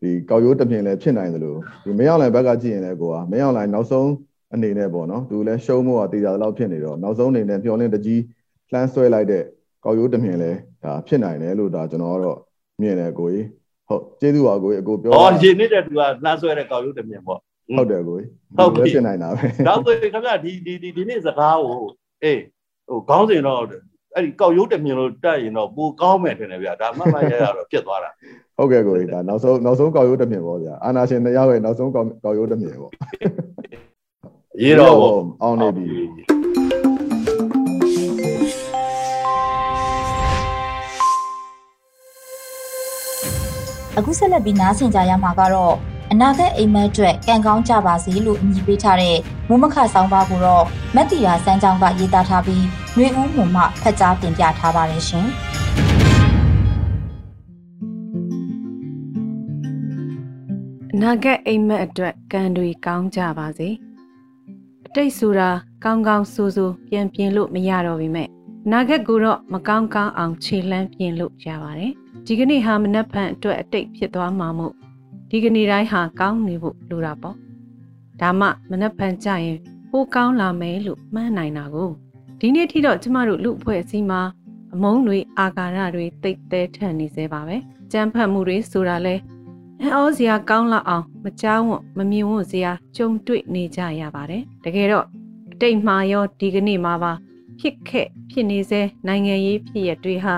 Speaker 3: ဒီကောက်ရိုးတမြင်လည်းဖြစ်နိုင်တယ်လို့ဒီမရောက်လိုက်ဘက်ကကြည့်ရင်လည်းကိုကမရောက်လိုက်နောက်ဆုံးအနေနဲ့ပေါ့နော်သူလည်းရှုံးမှုကတေချာတော့ဖြစ်နေတော့နောက်ဆုံးအနေနဲ့မျောလင်းတကြီးလှမ်းဆွဲလိုက်တဲ့ကောက်ရိုးတမြင်လဲဒါဖြစ်နိုင်တယ်လို့ဒါကျွန်တော်ကတော့မြင်တယ်ကိုကြီးဟုတ်ကျေးဇူးပါကိုကြီးအကိုပြော
Speaker 4: အော်ရှင်နေတဲ့သူကလှမ်းဆွဲတဲ့ကောက်ရိုးတမြင်ပေါ့
Speaker 3: ဟုတ်တယ်ကိုကြီး
Speaker 4: ဟုတ်ပြီ
Speaker 3: ဖြစ်နိုင်တာပဲ
Speaker 4: ဒါဆိုခင်ဗျဒီဒီဒီဒီနေ့စကားကိုအေးဟိုခေါင်းစဉ်တော့ အဲ့ဒီကောက်ရိုးတမြင်လို့တက်ရင်တော့ပိုကောင်းမယ်ထင်တယ်ဗျာဒါမှမှရရတော့ဖြစ်သွားတာ
Speaker 3: ဟုတ်ကဲ့ကိုကြီးဒါနောက်ဆုံးနောက်ဆုံးကောက်ရိုးတမြင်ပေါ့ဗျာအာနာရှင်တရားရဲ့နောက်ဆုံးကောက်ကောက်ရိုးတမြင်ပေါ့
Speaker 4: ရေးတော့
Speaker 3: အောင်နေပြီ
Speaker 1: အခုဆက်လက်ပြီးနားဆင်ကြရမှာကတော့ အနာဂတ်အိမ်မက်အတွက်ကံကောင်းကြပါစေလို့အမည်ပေးထားတဲ့မုံမခဆောင်ပါကိုတော့မက်တီယာစန်းချောင်းကရေးသားထားပြီးຫນွေဦးမှုမှဖတ်ကြားတင်ပြထားပါတယ်ရှင်။
Speaker 5: အနာဂတ်အိမ်မက်အတွက်ကံတွေကောင်းကြပါစေအတိတ်ဆိုတာကောင်းကောင်းဆိုးဆိုးပြန်ပြင်လို့မရတော့ပေမဲ့အနာဂတ်ကိုတော့မကောင်းကောင်းအောင်ခြေလှမ်းပြင်လို့ရပါတယ်ဒီကနေ့ဟာမနှက်ဖန်အတွက်အတိတ်ဖြစ်သွားမှာမို့ ဒီကနေ့တိုင်းဟာကောင်းနေဖို့လိုတာပေါ့ဒါမှမနှက်ဖန်ကြရင်ပိုကောင်းလာမယ်လို့မှန်းနိုင်တာကိုဒီနေ့ထိတော့ကျမတို့လူအဖွဲ့အစည်းမှာအမုန်းတွေအာကာရတွေတိတ်တဲထန်နေသေးပါပဲကြမ်းဖက်မှုတွေဆိုတာလဲအံ့ဩစရာကောင်းလောက်အောင်မကြောက်ဝံ့မမြင်ဝံ့စရာကြုံတွေ့နေကြရပါတယ်တကယ်တော့အတိတ်မှာရောဒီကနေ့မှာပါဖြစ်ခဲ့ဖြစ်နေစေနိုင်ငံရေးဖြစ်ရတွေဟာ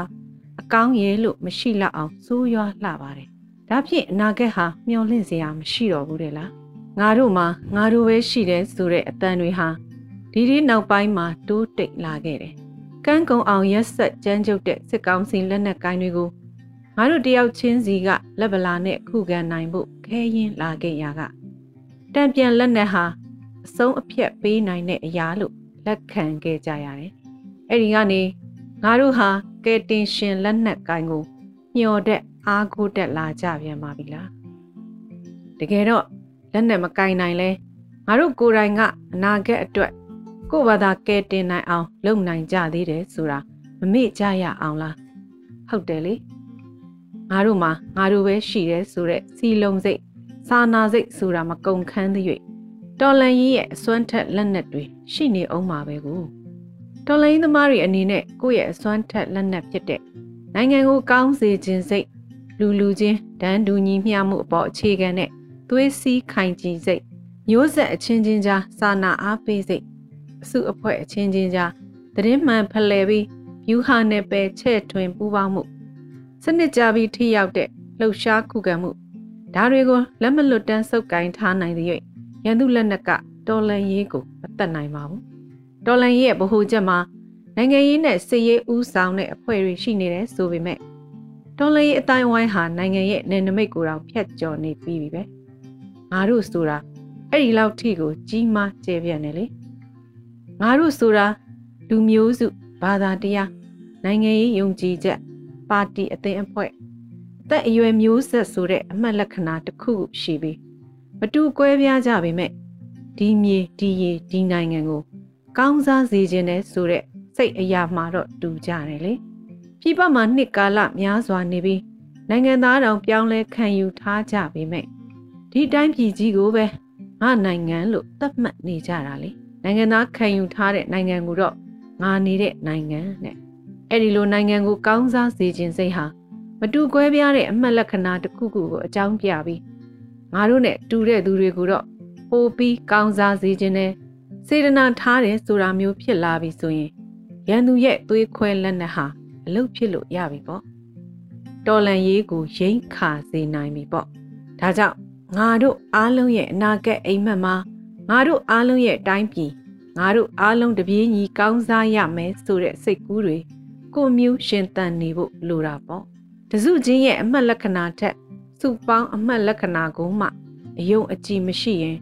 Speaker 5: အကောင်းရဲ့လို့မရှိလောက်အောင်စိုးရွားလှပါတယ် ဒါဖြင့်အနာဂတ်ဟာမျောလင့်စရာမရှိတော့ဘူးတဲ့လားငါတို့မှာငါတို့ပဲရှိတယ်ဆိုတဲ့အတန်တွေဟာဒီဒီနောက်ပိုင်းမှာတိုးတိတ်လာခဲ့တယ်ကန်းကုံအောင်ရက်ဆက်ကြမ်းကြုတ်တဲ့စစ်ကောင်းစီလက်နက်ကိုင်းတွေကိုငါတို့တယောက်ချင်းစီကလက်ဗလာနဲ့ခုခံနိုင်ဖို့ခဲရင်လာခဲ့ရကတံပြန်လက်နက်ဟာအဆုံးအဖြတ်ပေးနိုင်တဲ့အရာလို့လက်ခံခဲ့ကြရတယ်။အဲ့ဒီကနေငါတို့ဟာကဲတင်ရှင်လက်နက်ကိုင်းကိုမျော်တဲ့ အားကိုးတက်လာကြပြန်ပါပြီလား။တကယ်တော့လက်နက်မကင်နိုင်လဲငါတို့ကိုယ်တိုင်ကအနာဂတ်အတွက်ကိုယ့်ဘာသာကဲတင်နိုင်အောင် လုပ်နိုင်ကြသေးတယ်ဆိုတာမမေ့ကြရအောင်လားဟုတ်တယ်လေငါတို့မှာငါတို့ပဲရှိတယ်ဆိုတဲ့စီလုံးစိတ်စာနာစိတ်ဆိုတာမကုန်ခန်းသရွေ့တော်လန်ကြီးရဲ့အစွမ်းထက်လက်နက်တွေရှိနေအောင်ပါပဲကိုတော်လန်ကြီးသမားတွေအနေနဲ့ကိုယ့်ရဲ့အစွမ်းထက်လက်နက်ဖြစ်တဲ့နိုင်ငံကိုကောင်းစေခြင်းစိတ် လူလူချင်းတန်းတူညီမျှမှုအပေါ်အခြေခံတဲ့သွေးစည်းခိုင်ကြည်စိတ်မျိုးဆက်အချင်းချင်းကြားစာနာအားပေးစိတ်အစုအဖွဲ့အချင်းချင်းကြားသတင်းမှန်ဖလှယ်ပြီးယူဟာနဲ့ပဲချဲ့ထွင်ပူးပေါင်းမှုစနစ်ကြပြီးထိရောက်တဲ့လှုပ်ရှားခုခံမှုဒါတွေကိုလက်မလွတ်တမ်းစုပ်ကိုင်းထားနိုင်တဲ့၍ရန်သူလက်နက်ကတော်လန်ရေးကိုမတတ်နိုင်ပါဘူးတော်လန်ရေးရဲ့ဗဟိုချက်မှာနိုင်ငံရေးနဲ့စစ်ရေးဥဆောင်တဲ့အဖွဲ့တွေရှိနေတယ်ဆိုပေမဲ့ တော်လန်ရေးအတိုင်းဝိုင်းဟာနိုင်ငံရဲ့နယ်နိမိတ်ကိုတောင်ဖျက်ကျော်နေပြီးပြီပဲငါတို့ဆိုတာအဲ့ဒီလောက်ထိကိုကြီးမားကျယ်ပြန့်နေလေငါတို့ဆိုတာလူမျိုးစုဘာသာတရားနိုင်ငံရေးယုံကြည်ချက်ပါတီအသင်းအဖွဲ့အသက်အရွယ်မျိုးဆက်ဆိုတဲ့အမှတ်လက္ခဏာတစ်ခုခုရှိပြီးမတူကွဲပြားကြပေမဲ့ဒီမြေဒီရေဒီနိုင်ငံကို ကောင်းစားစေခြင်းနဲ့ဆိုတဲ့စိတ်အရာမှတော့တူကြတယ်လေ ပြည်ပမှာနှစ်ကာလများစွာနေပြီးနိုင်ငံသားတောင်ပြောင်းလဲခံယူထားကြပေမဲ့ဒီတိုင်းပြည်ကြီးကိုပဲငါနိုင်ငံလို့သတ်မှတ်နေကြတာလေနိုင်ငံသားခံယူထားတဲ့နိုင်ငံကိုတော့ငါနေတဲ့နိုင်ငံနဲ့အဲ့ဒီလိုနိုင်ငံကိုကောင်းစားစေခြင်းစိတ်ဟာမတူကွဲပြားတဲ့အမှတ်လက္ခဏာတစ်ခုခုကိုအကြောင်းပြပြီးငါတို့နဲ့တူတဲ့သူတွေကိုတော့ပိုပြီးကောင်းစားစေခြင်းနဲ့စေတနာထားတယ်ဆိုတာမျိုးဖြစ်လာပြီဆိုရင်ရန်သူရဲ့သွေးခွဲလက်နက်ဟာ အလုတ်ဖြစ်လို့ရပြီပေါ့တော်လန်ရေးကိုရိမ့်ခါစေနိုင်ပြီပေါ့ဒါကြောင့်ငါတို့အားလုံးရဲ့အနာဂတ်အိမ်မက်မှာငါတို့အားလုံးရဲ့တိုင်းပြည်ငါတို့အားလုံးတပြေးညီကောင်းစားရမယ်ဆိုတဲ့စိတ်ကူးတွေကိုမျိုးရှင်တန်နေဖို့လိုတာပေါ့တစုချင်းရဲ့အမှတ်လက္ခဏာထက်စုပေါင်းအမှတ်လက္ခဏာကိုမှအယုံအကြည်မရှိရင်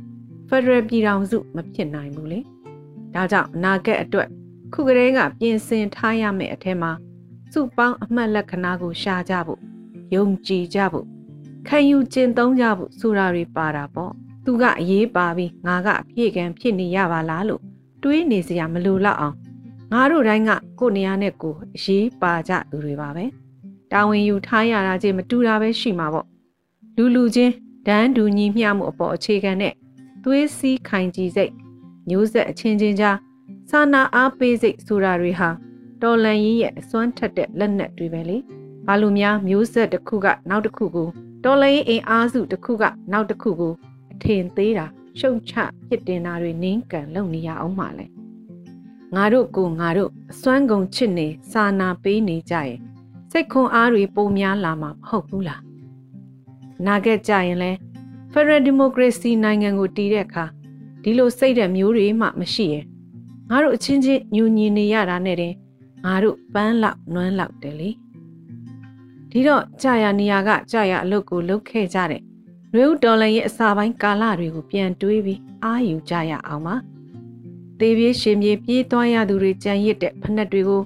Speaker 5: ဖက်ဒရယ်ပြည်ထောင်စုမဖြစ်နိုင်ဘူးလေဒါကြောင့်အနာဂတ်အတွက်ခုကလေးကပြင်ဆင်ထားရမယ့်အထက်မှာ စုပေါင်းအမှတ်လက္ခဏာကိုရှာကြဖို့ယုံကြည်ကြဖို့ခံယူကျင့်သုံးကြဖို့ဆိုတာတွေပါတာပေါ့သူကအရေးပါပြီးငါကအပြည့်ကံဖြစ်နေရပါလားလို့တွေးနေစရာမလိုတော့အောင်ငါတို့တိုင်းကကိုနေရာနဲ့ကိုအရေးပါကြသူတွေပါပဲတာဝန်ယူထားရတာချင်းမတူတာပဲရှိမှာပေါ့လူလူချင်းဒန်းဒူညီမျှမှုအပေါ်အခြေခံတဲ့သွေးစည်းခိုင်ကြည်စိတ်မျိုးဆက်အချင်းချင်းကြားစာနာအားပေးစိတ်ဆိုတာတွေဟာ တော်လန်ရင်ရဲ့အစွမ်းထက်တဲ့လက်နက်တွေပဲလေဘာလို့များမျိုးဆက်တစ်ခုကနောက်တစ်ခုကိုတော်လန်ရင်အင်အားစုတစ်ခုကနောက်တစ်ခုကိုအထင်သေးတာရှုံချဖြစ်တင်တာတွေနင်းကန်လုပ်နေရအောင်မှလဲငါတို့ကိုငါတို့အစွမ်းကုန်ချစ်နေစာနာပေးနေကြရဲ့စိတ်ခွန်အားတွေပုံများလာမှာမဟုတ်ဘူးလားနာခဲ့ကြရင်လဲ Federal Democracy နိုင်ငံကိုတည်တဲ့အခါဒီလိုစိတ်ဓာတ်မျိုးတွေမှမရှိရင်ငါတို့အချင်းချင်းညူညင်နေရတာနဲ့တင် ငါတို့ပန်းလောက်နွမ်းလောက်တယ်လေဒီတော့ကြာရနေရာကကြာရအလုပ်ကိုလုပ်ခဲ့ကြတဲ့နွေဦးတော်လန်ရဲ့အစာပိုင်းကာလတွေကိုပြန်တွေးပြီးအာယူကြရအောင်ပါသေပြေးရှင်ပြေးပြေးသွားရသူတွေကြံရစ်တဲ့ဖက်တွေကို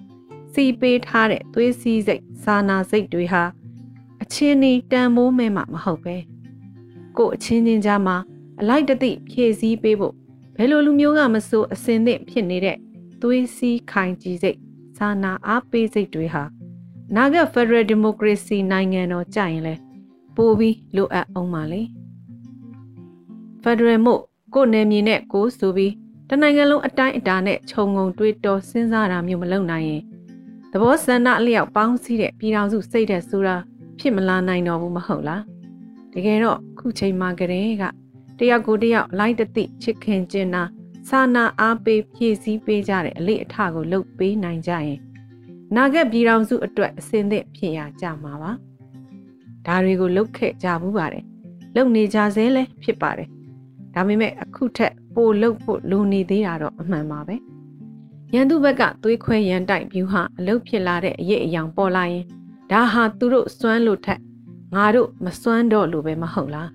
Speaker 5: စီပေးထားတဲ့သွေးစည်းစိတ်စာနာစိတ်တွေဟာအချင်းနီတန်မိုးမဲမှမဟုတ်ပဲကို့အချင်းချင်းကြားမှာအလိုက်တသိဖြည့်ဆည်းပေးဖို့ဘယ်လိုလူမျိုးကမဆိုအစင်သင့်ဖြစ်နေတဲ့သွေးစည်းခိုင်ကြီးစိတ် စာနာအားပေးစိတ်တွေဟာနာဂတ် Federal Democracy နိုင်ငံတော်ကြရင်လဲပို့ပြီးလိုအပ်အောင်ပါလေ Federal မို့ကိုနယ်မြေနဲ့ကိုဆိုပြီးတနိုင်ငံလုံးအတိုင်းအတာနဲ့ခြုံငုံတွေးတောစဉ်းစားတာမျိုးမလုပ်နိုင်ရင်သဘောဆန္ဒအလျောက်ပေါင်းစည်းတဲ့ပြည်တော်စုစိတ်တဲ့ဆိုတာဖြစ်မလာနိုင်တော့ဘူးမဟုတ်လားတကယ်တော့ခုချိန်မှာကလေးကတယောက်ကိုတယောက်လိုက်တသိချစ်ခင်ကျင်နာ စာနာအားပေးဖြည့်ဆည်းပေးကြတဲ့အလေးအထကိုလုပ်ပေးနိုင်ကြရင်နာဂတ်ပြည်တော်စုအတွက်အစင်းသင့်ဖြစ်ရကြမှာပါဒါတွေကိုလုပ်ခဲ့ကြဘူးပါတယ်လုပ်နေကြဆဲလဲဖြစ်ပါတယ်ဒါပေမဲ့အခုထက်ပိုလုပ်ဖို့လိုနေသေးတာတော့အမှန်ပါပဲရန်သူဘက်ကသွေးခွဲရန်တိုက်ပြူဟာအလုတ်ဖြစ်လာတဲ့အရေးအယောင်ပေါ်လာရင်ဒါဟာသူတို့စွမ်းလို့ထက်ငါတို့မစွမ်းတော့လို့ပဲမဟုတ်လား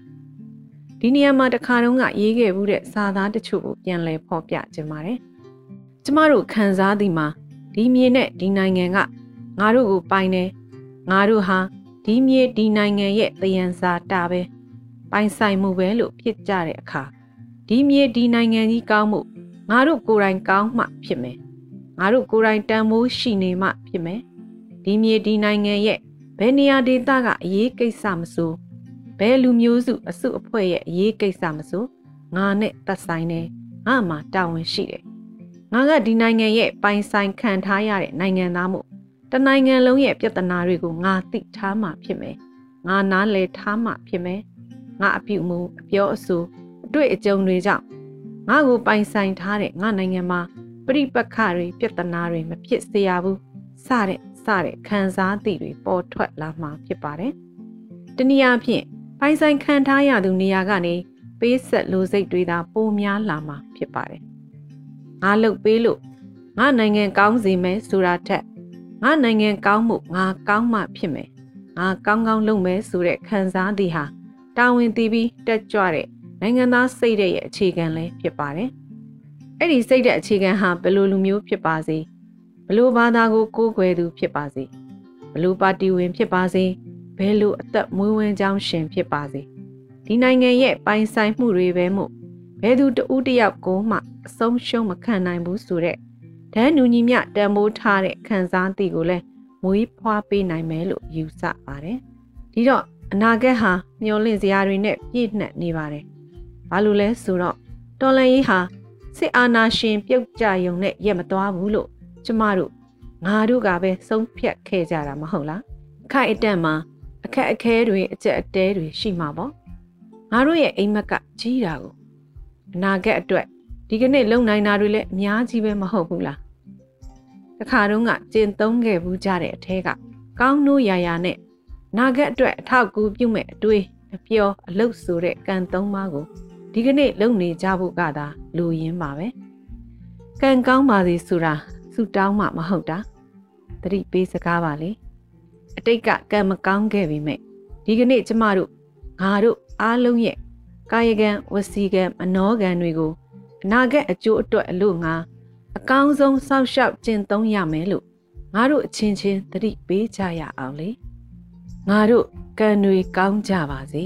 Speaker 5: ဒီနေရာမှာတခါတုန်းကရေးခဲ့မှုတဲ့စာသားတချို့ကိုပြန်လည်ဖော်ပြခြင်းပါတယ်ကျမတို့ခံစားသည်မှာဒီမြေနဲ့ဒီနိုင်ငံကငါတို့ကိုပိုင်တယ်ငါတို့ဟာဒီမြေဒီနိုင်ငံရဲ့တယံစာတာပဲပိုင်ဆိုင်မှုပဲလို့ဖြစ်ကြတဲ့အခါဒီမြေဒီနိုင်ငံကြီးကောင်းမှုငါတို့ကိုယ်တိုင်ကောင်းမှဖြစ်မယ်ငါတို့ကိုယ်တိုင်တန်ဖိုးရှိနေမှဖြစ်မယ်ဒီမြေဒီနိုင်ငံရဲ့ဘယ်နေရာဒေသကအရေးကိစ္စမဆို ဘယ်လူမျိုးစုအစုအဖွဲ့ရဲ့အရေးကိစ္စမဆိုငါနဲ့သက်ဆိုင်တယ်ငါမှတာဝန်ရှိတယ်ငါကဒီနိုင်ငံရဲ့ပိုင်ဆိုင်ခံထားရတဲ့နိုင်ငံသားမှုတနိုင်ငံလုံးရဲ့ပြဿနာတွေကိုငါသိထားမှဖြစ်မယ်ငါနားလည်ထားမှဖြစ်မယ်ငါအပြုမူအပြောအဆိုအတွေ့အကြုံတွေကြောင့်ငါကိုပိုင်ဆိုင်ထားတဲ့ငါနိုင်ငံမှာပြိပက္ခတွေပြဿနာတွေမဖြစ်စေရဘူးစတဲ့စတဲ့ခံစားသည့်တွေပေါ်ထွက်လာမှာဖြစ်ပါတယ်။တနည်းအားဖြင့် ပိုင်ဆိုင်ခံထားရသူနေရာကနေပေးဆက်လိုစိတ်တွေသာပိုများလာမှာဖြစ်ပါတယ်။ငါလှုပ်ပေးလို့ငါနိုင်ငံကောင်းစေမယ်ဆိုတာထက်ငါနိုင်ငံကောင်းမှုငါကောင်းမှဖြစ်မယ်။ငါကောင်းကောင်းလုပ်မယ်ဆိုတဲ့ခံစားသည်ဟာတာဝန်တည်ပြီးတက်ကြွတဲ့နိုင်ငံသားစိတ်ရဲ့အခြေခံလည်းဖြစ်ပါတယ်။အဲ့ဒီစိတ်တဲ့အခြေခံဟာဘယ်လိုလူမျိုးဖြစ်ပါစေဘယ်လိုဘာသာကိုကိုးကွယ်သူဖြစ်ပါစေဘယ်လိုပါတီဝင်ဖြစ်ပါစေ ဘယ်လိုအသက်မွေးဝမ်းကြောင်းရှင်ဖြစ်ပါစေဒီနိုင်ငံရဲ့ပိုင်ဆိုင်မှုတွေပဲမို့ဘယ်သူတဦးတယောက်ကိုမှအဆုံးရှုံးမခံနိုင်ဘူးဆိုတဲ့ဒန်းနူညီမြတန်မိုးထားတဲ့ခံစားသိကိုလည်းမွေးဖွားပေးနိုင်မယ်လို့ယူဆပါတယ်ဒီတော့အနာဂတ်ဟာမျောလင့်စရာတွေနဲ့ပြည့်နှက်နေပါတယ်ဘာလို့လဲဆိုတော့တော်လန်ရေးဟာစစ်အာဏာရှင်ပြုတ်ကြယုံနဲ့ရက်မသွားဘူးလို့ကျမတို့ငါတို့ကပဲဆုံးဖြတ်ခဲ့ကြတာမဟုတ်လားအခိုက်အတန့်မှာ အခက်အခဲတွေအကျက်အတဲတွေရှိမှာပေါ့ငါတို့ရဲ့အိမ်မက်ကကြီးတာကိုအနာဂတ်အတွက်ဒီကနေ့လုံနိုင်တာတွေလည်းအများကြီးပဲမဟုတ်ဘူးလားတခါတုန်းကကျင်သုံးခဲ့ဘူးကြတဲ့အထဲကကောင်းနိုးရာရာနဲ့နာဂတ်အတွက်အထောက်အကူပြုမဲ့အတွေးအပျော်အလုတ်ဆိုတဲ့ကံသုံးပါးကိုဒီကနေ့လုံနေကြဖို့ကသာလူရင်းပါပဲကံကောင်းပါစေဆိုတာဆူတောင်းမှမဟုတ်တာတတိပေးစကားပါလေ အတိတ်ကကံမကောင်းခဲ့ပြီမဲ့ဒီကနေ့ကျမတို့ငါတို့အားလုံးရဲ့ကာယကံဝစီကံမနောကံတွေကိုအနာဂတ်အကျိုးအတွက်အလို့ငါအကောင်းဆုံးစောင့်ရှောက်ကျင့်သုံးရမယ်လို့ငါတို့အချင်းချင်းတတိပေးကြရအောင်လေငါတို့ကံတွေကောင်းကြပါစေ